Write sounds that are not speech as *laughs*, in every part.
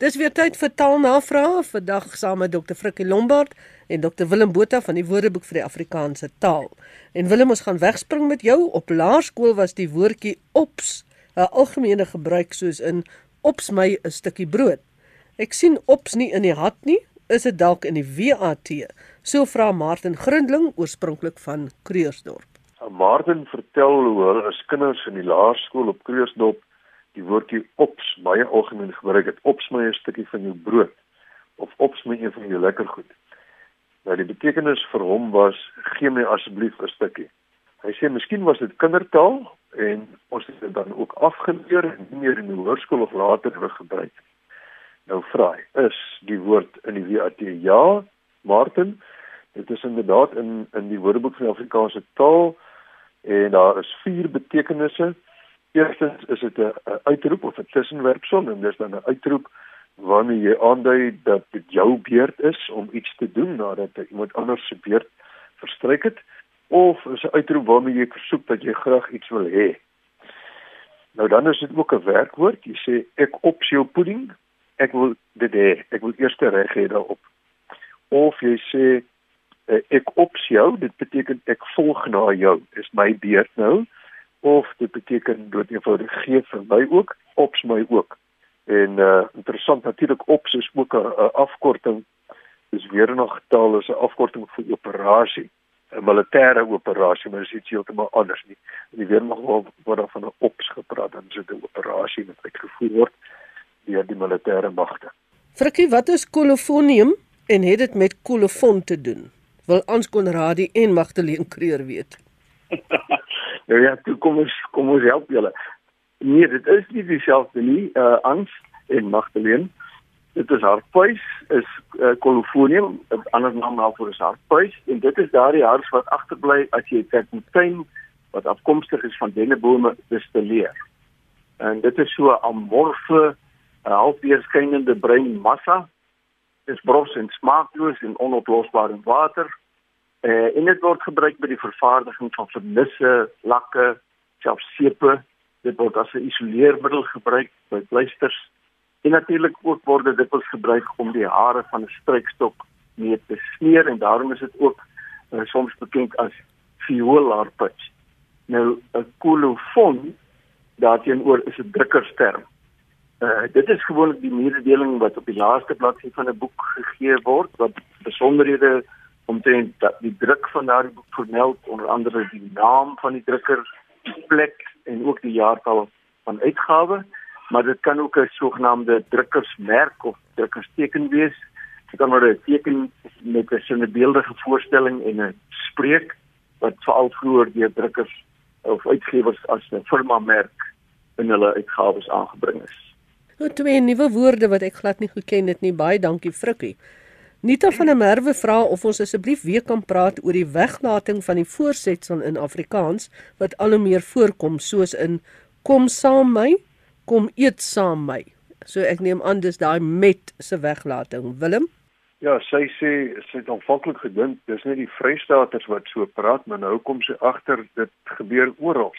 Dis weer tyd vir taalnavrae vandag saam met Dr. Frikkie Lombard en Dr. Willem Botha van die Woordeboek vir die Afrikaanse taal. En Willem, ons gaan wegspring met jou. Op laerskool was die woordjie ops 'n algemene gebruik soos in ops my 'n stukkie brood. Ek sien ops nie in die hat nie, is dit dalk in die WAT? So vra Martin Grindling oorspronklik van Kreursdorp. Martin vertel hoe hulle as kinders in die laerskool op Kreursdorp die woordjie ops baie algemeen gebruik het ops my 'n stukkie van jou brood of ops my een van jou lekker goed. Nou die betekenis vir hom was gee my asseblief 'n stukkie. Hy sê miskien was dit kindertaal en ons het dit dan ook afgeleer en nie meer in die hoërskool of later weer gebruik. Nou vra hy, is die woord in die WAT ja, Martin? Dit is inderdaad in in die Woordeboek van Afrikaanse taal en daar is vier betekenisse. Eerstens is dit 'n uitroep of 'n tussenwerpsel en dis dan 'n uitroep waarmee jy aandui dat dit jou beurt is om iets te doen nadat iemand anders se beurt verstryk het of is 'n uitroep waarmee jy versoek dat jy graag iets wil hê. Nou dan is dit ook 'n werkwoord. Jy sê ek op jou pudding. Ek wil dit hê. Ek wil eers reg hê daarop. Of jy sê ek op jou, dit beteken ek volg na jou. Dis my beurt nou of dit beteken dood eenvoudig gee vir my ook ops my ook. En uh interessant natuurlik ops is ook 'n afkorting dis weer nog taal is 'n afkorting vir operasie 'n militêre operasie maar dit is iets heeltemal anders nie. In die weermag word daar van 'n ops gepraat dan so 'n operasie wat uitgevoer word deur die militêre magte Frikkie wat is kolofonium en het dit met kolofon te doen? Wil Ans Konradi en Magdalene Kreur weet *laughs* Nou ja, toe kom ons kom ons help julle. Nee, dit is nie dieselfde nie, uh Ans en Magdalene. Dit is hartpuis, is uh, colofonium, 'n ander naam daarvoor is hartpuis en dit is daardie hars wat agterbly as jy terpentyn wat afkomstig is van dennebome distilleer. En dit is so 'n amorfe, uh, halfweerskynende bruin massa. Dit is bros en smaakloos en onoplosbaar in water Eh en dit word gebruik by die vervaardiging van vernisse, lakke, selfs sepe. Dit word as 'n isoleermiddel gebruik by pleisters. En natuurlik ook word dit dikwels gebruik om die hare van 'n struikstok mee te smeer en daarom is dit ook uh, soms bekend as vioolharpitch. Nou 'n kolofon daarteenoor is 'n drukkersterm. Uh, dit is gewoonlik die mededeling wat op die laaste bladsy van 'n boek gegee word wat besonderhede omtrent dat die druk van daardie boek vermeld onder andere die naam van die drukker, die plek en ook die jaartal van uitgawe, maar dit kan ook 'n sogenaamde drukkersmerk of drukkersteken wees. Dit kan maar 'n teken met 'n sinnebeeldige voorstelling en 'n spreek wat veral vroeër deur drukkers of uitgewers as 'n firma merk in hulle uitgawes aangebring is. Nou twee nuwe woorde wat ek glad nie geken het nie. Baie dankie Frikkie. Nita van der Merwe vra of ons asseblief weer kan praat oor die weglating van die voorsetsel in Afrikaans wat al hoe meer voorkom soos in kom saam my, kom eet saam my. So ek neem aan dis daai met se weglating. Willem? Ja, sy sê sy het aanvanklik gedink dis net die Vrystaaters wat so praat, maar nou kom sy agter dit gebeur oral.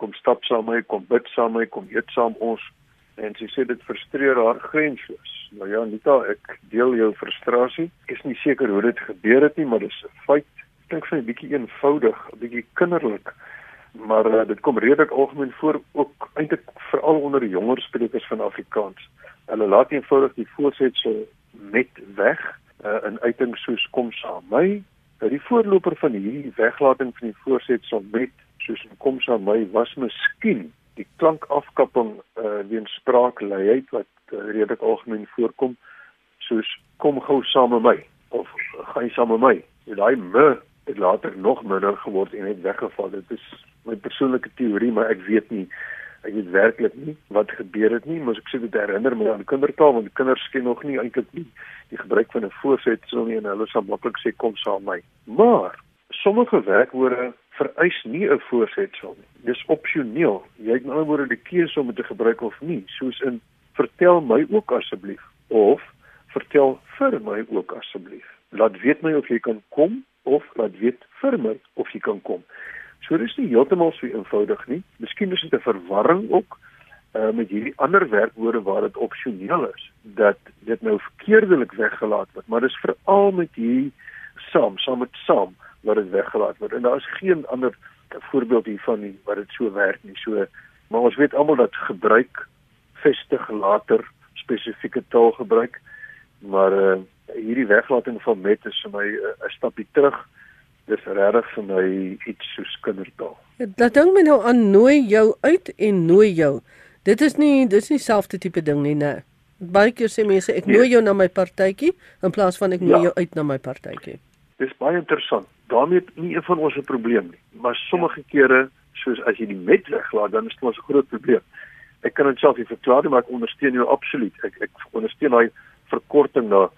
Kom stap saam my, kom bid saam my, kom eet saam ons en sy sê dit frustreer haar grensloos. Nou ja, Anita, ek deel jou frustrasie. Ek is nie seker hoe dit gebeur het nie, maar dit is 'n feit. Dink sy 'n bietjie eenvoudig, 'n bietjie kinderlik. Maar uh, dit kom redelik algemeen voor ook eintlik veral onder die jonger sprekers van Afrikaans. Hulle laat eenvoudig die voorsetsel met weg uh, in uitings soos kom saam my. Nou die voorloper van hierdie weglating van die voorsetsel met soos kom saam my was miskien die klankafkapping uh, weens spraakluiheid wat uh, redelik algemeen voorkom soos kom gou saam met my of gaan saam met my. En daai me het later nog minder geword en het weggeval. Dit is my persoonlike teorie, maar ek weet nie ek weet werklik nie wat gebeur het nie, maar ek sê dit herinner my aan kindertaal want kinders ken nog nie eintlik nie die gebruik van 'n voorsetsel nie en hulle sal maklik sê kom saam met my. Maar sommige werkwoorde vereis nie 'n voorsetsel nie. Dis opsioneel. Jy het in ander woorde die keuse om dit te gebruik of nie, soos in vertel my ook asseblief of vertel vir my ook asseblief. Laat weet my of jy kan kom of laat weet vir my of jy kan kom. So dis nie heeltemal so eenvoudig nie. Miskien is dit 'n verwarring ook uh, met hierdie ander werkwoorde waar dit opsioneel is dat dit nou verkeerdelik weggelaat word maar dis veral met hierdie saam saam met saam wat dit weggelaat word en daar is geen ander voorbeeld hiervan nie wat dit so werk nie so maar ons weet almal dat gebruik vestig later spesifieke taal gebruik maar uh, hierdie weglating van met is vir my 'n uh, stapie terug dis regtig vir my iets soos kindertaal. Dat ding my nou aan nooi jou uit en nooi jou. Dit is nie dis nie selfde tipe ding nie, né? Baie keer sê mense ek nooi nee. jou na my partytjie in plaas van ek nooi ja. jou uit na my partytjie. Dis baie interessant. daarmee nie een van ons 'n probleem nie, maar sommige ja. kere soos as jy die met weglaat, dan is dit 'n groot probleem. Ek kan dit self nie verklaar nie, maar ek ondersteun jou absoluut. Ek ek ondersteun daai verkorting na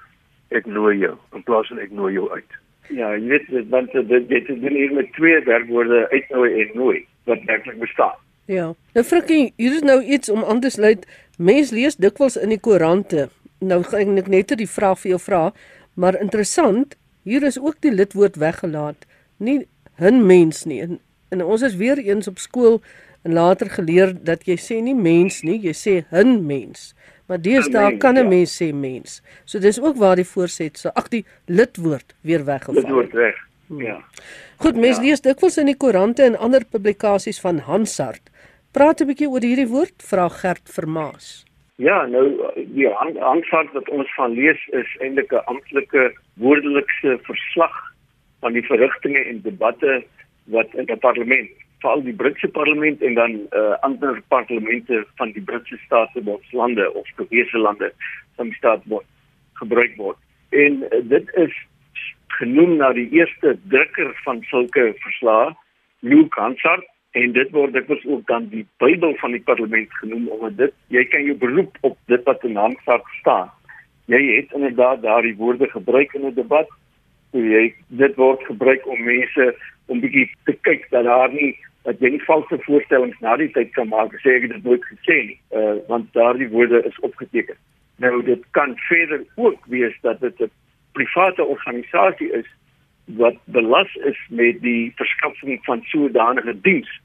ek nooi jou in plaas van ek nooi jou uit. Ja, jy weet want dit dit is dan hier met twee werkwoorde uitnooi en nooi wat werklik bestaan. Ja. Nou Frikkie, hier is nou iets om aan te sluit. Mens lees dikwels in die koerante. Nou gaan ek net die vraag vir jou vra, maar interessant, hier is ook die lidwoord weggelaat. Nie 'n mens nie. En, en ons is weer eens op skool en later geleer dat jy sê nie mens nie, jy sê 'n mens. Maar deesdae kan 'n ja. mens sê mens. So dis ook waar die voorset so ag die lidwoord weer weggeval. Lidwoord weg. Ja. Goed, mens ja. lees dikwels in die koerante en ander publikasies van Hansard. Praat 'n bietjie oor hierdie woord, vra Gert Vermaas. Ja, nou die Hansard wat ons van lees is eintlik 'n amptelike woordelikse verslag van die verrigtinge en debatte wat in die parlement veral die Britse parlement en dan uh, ander parlemente van die Britse state of lande of gewese lande van die staat word gebruik word. En uh, dit is genoem na die eerste drukker van sulke verslae, Luke Hansard en dit word dikwels ook dan die Bybel van die parlement genoem omdat dit jy kan jou beroep op dit wat in Hansard staan. Jy het inderdaad daardie woorde gebruik in 'n debat. So jy dit word gebruik om mense om bietjie te kyk dat daar nie dat jy nie valse voorstellings na die tyd kan maak sê ek het dit nooit gesê nie uh, want daardie woorde is opgeteken nou dit kan verder ook wees dat dit 'n private organisasie is wat belas is met die verskaffing van sodanige diens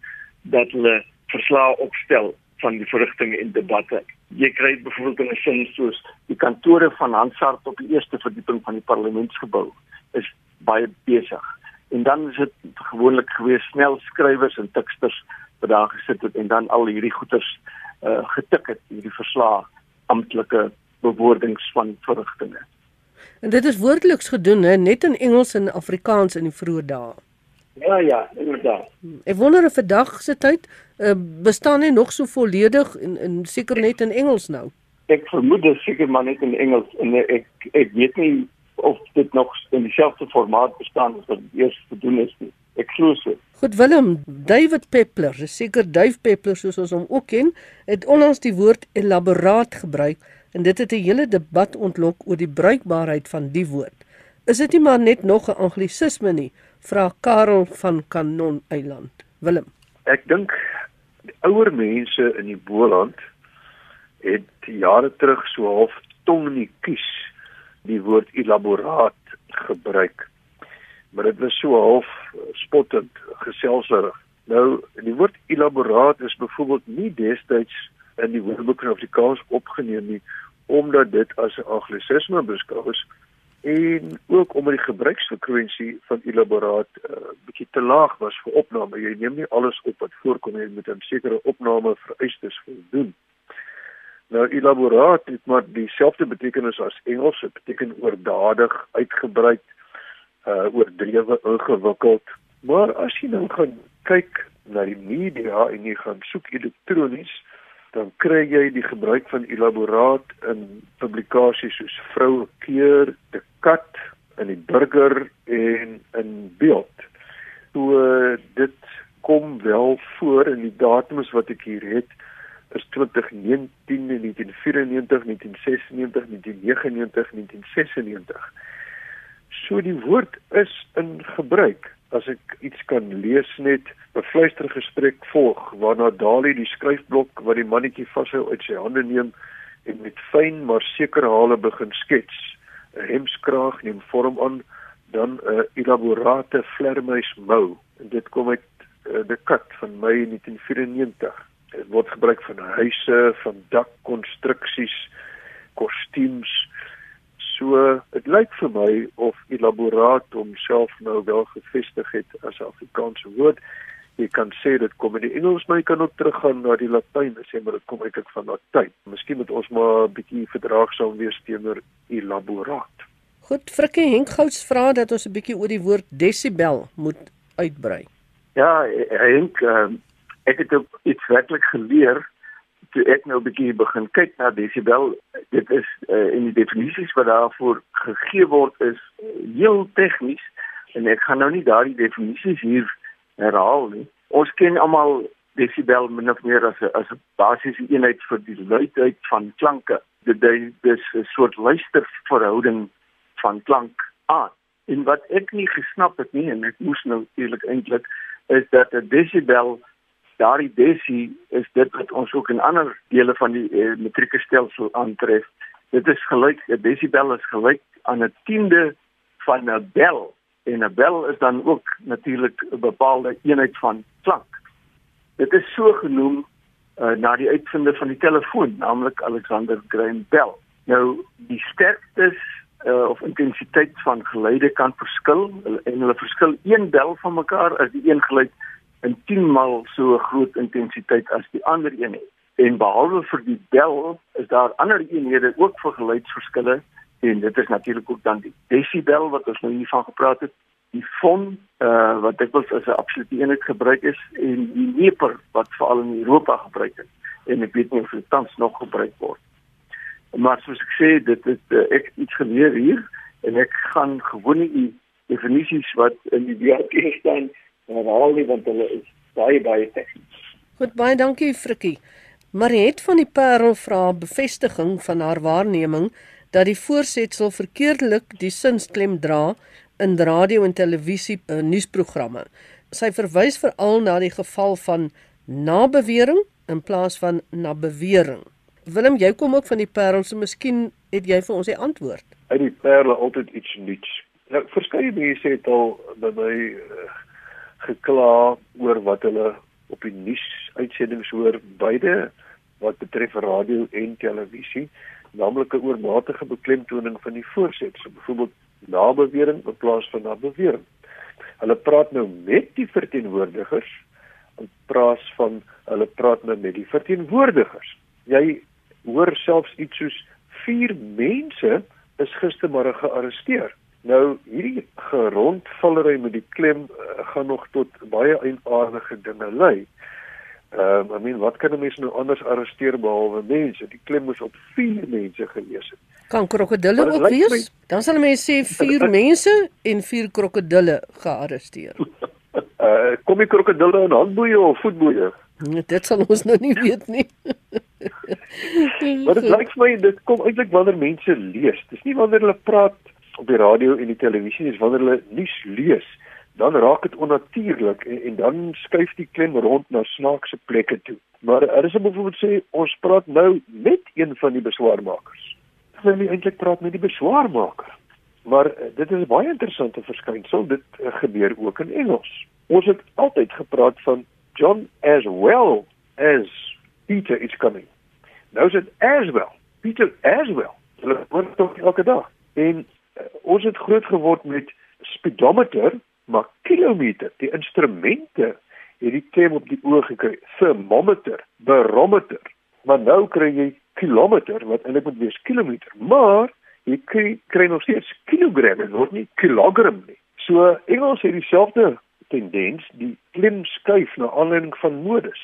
dat hulle verslae opstel van die verrigtinge en debatte. Jy kry byvoorbeeld 'n sin soos die kantore van Hansard op die eerste verdieping van die parlementsgebou is baie besig en dan is dit gewoonlik gewees snel skrywers en tiksters wat daar gesit het en dan al hierdie goeters uh, getik het hierdie verslae amptelike bewoordings van verrigtinge. En dit is woordeliks gedoen hè net in Engels en Afrikaans in die vroeë dae. Ja ja, inderdaad. Ek wonder of vandag se tyd uh, bestaan nie nog so volledig en, en seker net in Engels nou. Ek vermoed dit seker maar net in Engels en ek ek weet nie of dit nog in dieselfde formaat bestaan as wat eers gedoen is nie. Ek glo so. Goed Willem, David Peppler, seker Dave Peppler soos ons hom ook ken, het onlangs die woord elaboraat gebruik en dit het 'n hele debat ontlok oor die bruikbaarheid van die woord. Is dit nie maar net nog 'n anglisisme nie? Vra Karel van Kanon Eiland. Willem. Ek dink ouer mense in die Boland het jare terug so half tong in die kies die woord elaboraat gebruik. Maar dit was so half spottend, geselserig. Nou, die woord elaboraat is byvoorbeeld nie destyds in die Woordeboek van Afrikaans opgeneem nie omdat dit as 'n anglisisme beskou is en ook omdat die gebruiksfrekwensie van elaboraat uh, bietjie te laag was vir opname. Jy neem nie alles op wat voorkom nie met 'n sekere opname vereistes voldoen. Nou elaboraat het maar dieselfde betekenis as Engels, dit beteken oordadig, uitgebrei, uh oordrewe, ingewikkeld. Maar as jy nou gaan kyk na die media en jy gaan soek elektronies, dan kry jy die gebruik van elaboraat in publikasies soos Vroue Keur, De Kat, in die Burger en in Beeld. So dit kom wel voor in die datums wat ek hier het is 2019, 1994, 1996, 1999, 1996. So die woord is in gebruik. As ek iets kan lees net 'n fluistergesprek volg waarna Dali die skryfblok wat die mannetjie vashou uit sy hande neem en met fyn maar sekere hale begin skets. 'n Hemskraag neem vorm aan, dan 'n elaborate vlermuis mou dit kom uit uh, die kat van Mei 1994 Dit word gebruik van huise, van dakkonstruksies, kostuums. So dit lyk vir my of elaboraat homself nou wel gevestig het as Afrikaanse woord. Jy kan sê dit kom in die Engels, maar jy kan ook teruggaan na die Latyn en sê maar dit kom eintlik van Latyn. Miskien moet ons maar 'n bietjie verdraagsaam wees teenoor elaboraat. Goed, Frikkie Henkgouds vra dat ons 'n bietjie oor die woord desibel moet uitbrei. Ja, Henk, uh, ek het iets werklik geleer toe ek nou 'n bietjie begin kyk na desibel. Dit is uh, in die definisies wat daarvoor gegee word is heel tegnies en ek gaan nou nie daardie definisies hier herhaal nie. Ons ken almal desibel min of meer as 'n as 'n basiese eenheid vir die luidheid van klanke. Dit is 'n soort luisterverhouding van klank aan. En wat ek nie gesnap het nie en ek moes nou natuurlik eintlik is dat 'n desibel daardie desi is dit wat ons ook in ander dele van die eh, metrieke stelsel aantref. Dit is gelyk 'n desibel is gelyk aan 'n tiende van 'n bel en 'n bel is dan ook natuurlik 'n bepaalde eenheid van klank. Dit is so genoem uh, na die uitvinder van die telefoon, naamlik Alexander Graham Bell. Nou die sterktes uh, of intensiteit van geluide kan verskil en hulle verskil een bel van mekaar as die een geluid in 10 maal so groot intensiteit as die ander een het. En behalwe vir die bel is daar ander eenhede ook vir geluidsverskille en dit is natuurlik ook dan die desibel wat ons nou hiervan gepraat het die fon uh, wat dikwels as 'n absolute eenheid gebruik is en die meper wat veral in Europa gebruik is en ek weet nie of dit tans nog gebruik word maar soos ek sê dit is uh, ek iets geleer hier en ek gaan gewoon die definisies wat in die WAP staan herhaal nie want hulle is baie baie tegnies Goed baie dankie Frikkie Mariet van die Parel vra bevestiging van haar waarneming dat die voorsetsel verkeerdelik die sinsklem dra in radio en televisie uh, nuusprogramme. Sy verwys veral na die geval van nabewering in plaas van na bewering. Willem, jy kom ook van die Parel, so miskien het jy vir ons die antwoord. Uit die Parel altyd iets nuuts. Nou verskeie mense het al by my uh, gekla oor wat hulle op die nuus uitsendings hoor beide wat betref radio en televisie naamlik 'n oormatige beklemtoning van die voorset, so byvoorbeeld nabewering in plaas van nabewering. Hulle praat nou met die verteenwoordigers in plaas van hulle praat nou met die verteenwoordigers. Jy hoor selfs iets soos 4 mense is gistermôre gearresteer. Nou hierdie gerondvallery met die klem uh, gaan nog tot baie eienaardige dinge lei. Ehm uh, I mean wat kan 'n mens nou anders arresteer behalwe mense? Die klem moes op 4 mense gelees het. Kan krokodille ook wees? My... Dan sal mense sê 4 *laughs* mense en 4 krokodille gearresteer. uh *laughs* kom die krokodille in handboeie of voetboeie? Nee, dit sal ons nou nie weet nie. *laughs* maar dit lyk vir my dit kom eintlik wanneer mense lees. Dis nie wanneer hulle praat op die radio en die televisie dis wanneer hulle nuus lees dan raak dit onnatuurlik en, en dan skuif die klem rond na snaakse plekke toe. Maar er is byvoorbeeld sê ons praat nou met een van die beswaarmakers. Ons wil eintlik praat met die beswaarmaker. Maar uh, dit is baie interessante verskynsel. Dit uh, gebeur ook in Engels. Ons het altyd gepraat van John as well as Peter is coming. Nou is dit as well. Peter as well. Hulle word tog elke dag. En ons het groot geword met speedometer maar kilometer die instrumente het die klem op die oog gekry thermometer barometer. Maar nou kry jy kilometer wat eintlik moet wees kilometer maar jy kry, kry nog steeds kilogram en word nie kilogram nie. So Engels het dieselfde tendens die klem skuif na aanleiding van modus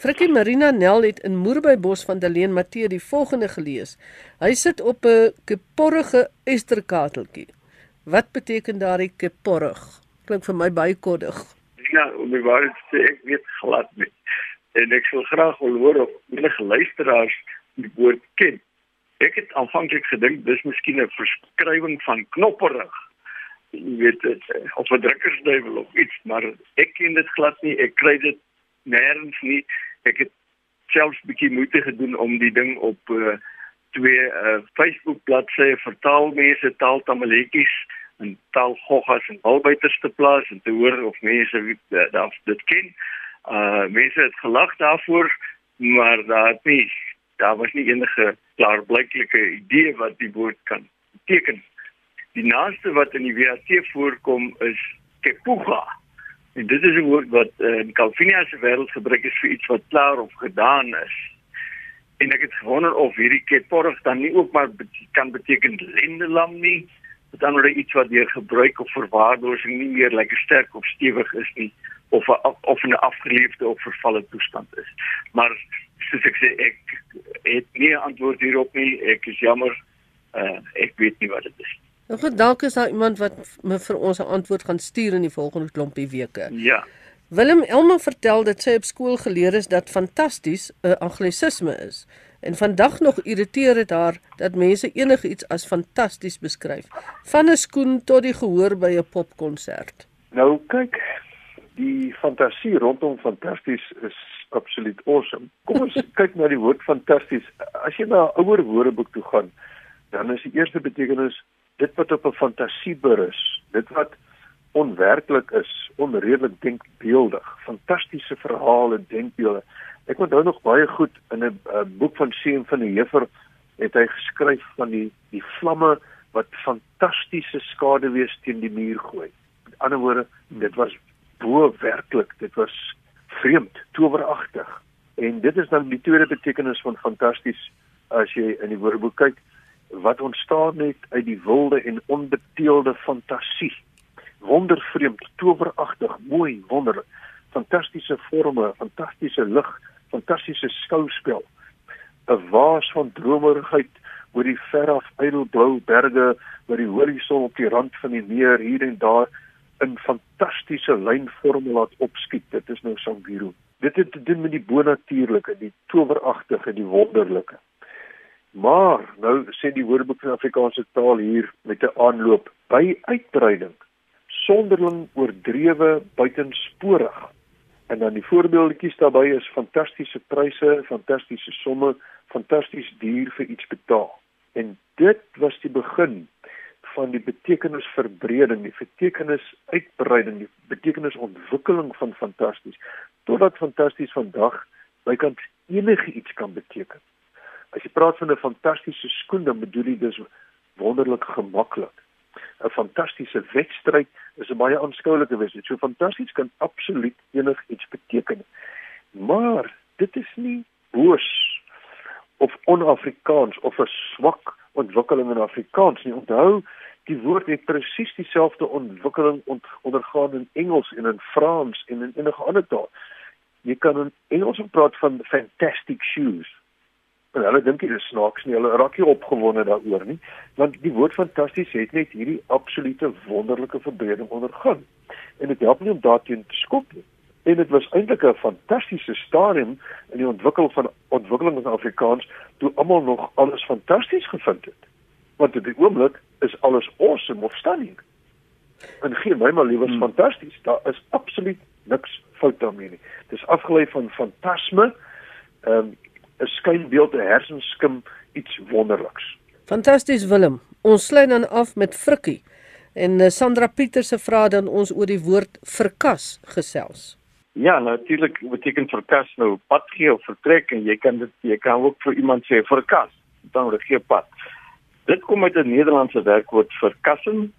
Frikkie Marina Nel het in Moerbybos van Deleen Matthee die volgende gelees. Hy sit op 'n keporrige esterkateltjie. Wat beteken daardie keporrig? klink vir my baie koddig. Ja, om die waarheid te sê, ek weet glad nie. En ek sou graag wil hoor of enige luisteraars die woord ken. Ek het aanvanklik gedink dis miskien 'n verskrywing van knopperig. Jy weet dit of 'n drukkersduiwel of iets, maar ek ken dit glad nie. Ek kry dit nêrens nie. Ek het selfs bietjie moeite gedoen om die ding op uh, twee uh, Facebook bladsye vertaal mense taal tamaletjies in Talgoggas en Albuiters te plaas en te hoor of mense uh, dit ken. Uh mense het gelag daarvoor maar daar nie daar was nie enige klaarblyklike idee wat die woord kan beteken. Die naaste wat in die WAT voorkom is kepuga. En dit is 'n woord wat in uh, Calvinia se wêreld gebruik is vir iets wat klaar of gedaan is. En ek het gewonder of hierdie keporg dan nie ook maar kan beteken lendelam nie. Dit dan oor iets wat deur gebruik of verwaarlosing nie meer lekker sterk of stewig is nie of a, of 'n afgeleefde of vervalle toestand is. Maar soos ek sê ek het nie antwoord hierop nie. Ek is jammer. Uh, ek weet nie wat dit is. Nou goed, dalk is daar iemand wat me vir ons 'n antwoord gaan stuur in die volgende klompie weke. Ja. Willem Elma vertel dat sy op skool geleer is dat fantasties 'n anglisisme is. En vandag nog irriteer dit haar dat mense enigiets as fantasties beskryf, van 'n skoen tot die gehoor by 'n popkonsert. Nou kyk, die fantasie rondom fantasties is absoluut awesome. Kom ons *laughs* kyk na die woord fantasties. As jy na 'n ouer woordeboek toe gaan, dan is die eerste betekenis dit wat op 'n fantasie berus, dit wat onwerklik is, onredelik denkbeeldig, fantastiese verhale, denkbeelde. Ek onthou nog baie goed in 'n boek van Seun van die Heever het hy geskryf van die die vlamme wat fantastiese skaduwees teen die muur gooi. Met ander woorde, dit was bo werklik, dit was vreemd, toweragtig. En dit is dan die tweede betekenis van fantasties as jy in die Woordeboek kyk wat ontstaan net uit die wilde en onbeteelde fantasie. Wondervreemd, toweragtig, mooi, wonderlik. Fantastiese forme, fantastiese lig, fantastiese skouspel. 'n Waas van dromerigheid oor die veraf ydelblou berge, oor die horison op die rand van die meer hier en daar in fantastiese lynvorme laat opskiet. Dit is nou Sangiro. Dit het te doen met die bonatuurlike, die toweragtige, die wonderlike. Maar nou sê die Woordeboek van Afrikaanse taal hier met 'n aanloop by uitbreiding sonderling oordrewe buitensporig. En dan die voorbeeldjies daarbey is fantastiese pryse, fantastiese somme, fantasties duur vir iets betaal. En dit was die begin van die betekenisverbreding, die betekenisuitbreiding, die betekenisontwikkeling van fantasties totdat fantasties vandag bykans enige iets kan beteken. As jy praat van 'n fantastiese skoen, dan bedoel jy dis wonderlik gemaklik. 'n Fantastiese wedstryd is 'n baie aanskoulike wedstryd. So fantasties kan absoluut enigiets beteken. Maar dit is nie boos of on-Afrikaans of 'n swak ontwikkeling in Afrikaans nie. Onthou, die woord het presies dieselfde ontwikkeling ont ondergaan in Engels en in Frans en in enige ander taal. Jy kan in Engels praat van fantastic shoes. En hulle dink dit is snaaks nie, hulle raak nie opgewonde daaroor nie, want die woord fantasties het net hierdie absolute wonderlike verbreding ondergaan. En dit help nie om daarteen te skop nie. En dit was eintlik 'n fantastiese stadium in die ontwikkel van ontwikkeling in Afrikaans toe almal nog alles fantasties gevind het want op die oomblik is alles awesome of stunning. En geen my maar liewers hmm. fantasties. Daar is absoluut niks fout daarmee nie. Dis afgelei van fantasme, ehm um, 'n skynbeeld, 'n hersenskim, iets wonderliks. Fantasties Willem. Ons sluit dan af met Frikkie. En uh, Sandra Pieter se vra dan ons oor die woord verkas gesels. Ja, natuurlik beteken verkas nou pad gee of vertrek en jy kan dit jy kan ook vir iemand sê verkas, dan word gee pad. Dit kom uit 'n Nederlandse werkwoord vir kassen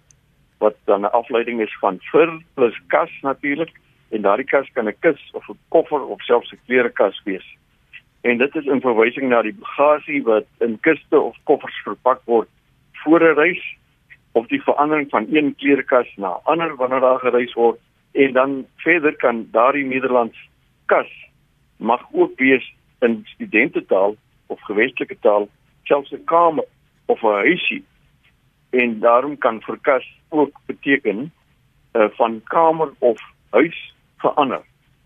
wat dan 'n afleiding is van vir plus kas natuurlik en daardie kas kan 'n kus of 'n koffer of selfs 'n klerekas wees. En dit is 'n verwysing na die bagasie wat in kiste of koffers verpak word voor 'n reis of die verandering van een klerekas na ander wanneer daar gereis word en dan verder kan daardie Nederlands kas mag ook wees in studentetaal of gewestelike taal selfs 'n kamer of 'n huisie en daarom kan verkas ook beteken uh, van kamer of huis verander.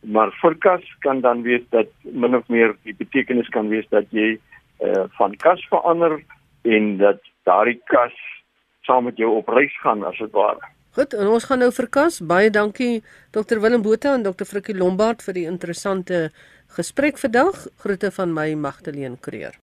Maar verkas kan dan wees dat min of meer die betekenis kan wees dat jy uh, van kas verander en dat daardie kas saam met jou op reis gaan as dit ware. Goed, en ons gaan nou verkas. Baie dankie Dr Willem Botha en Dr Frikkie Lombard vir die interessante gesprek vandag. Groete van my Magdalene Creer.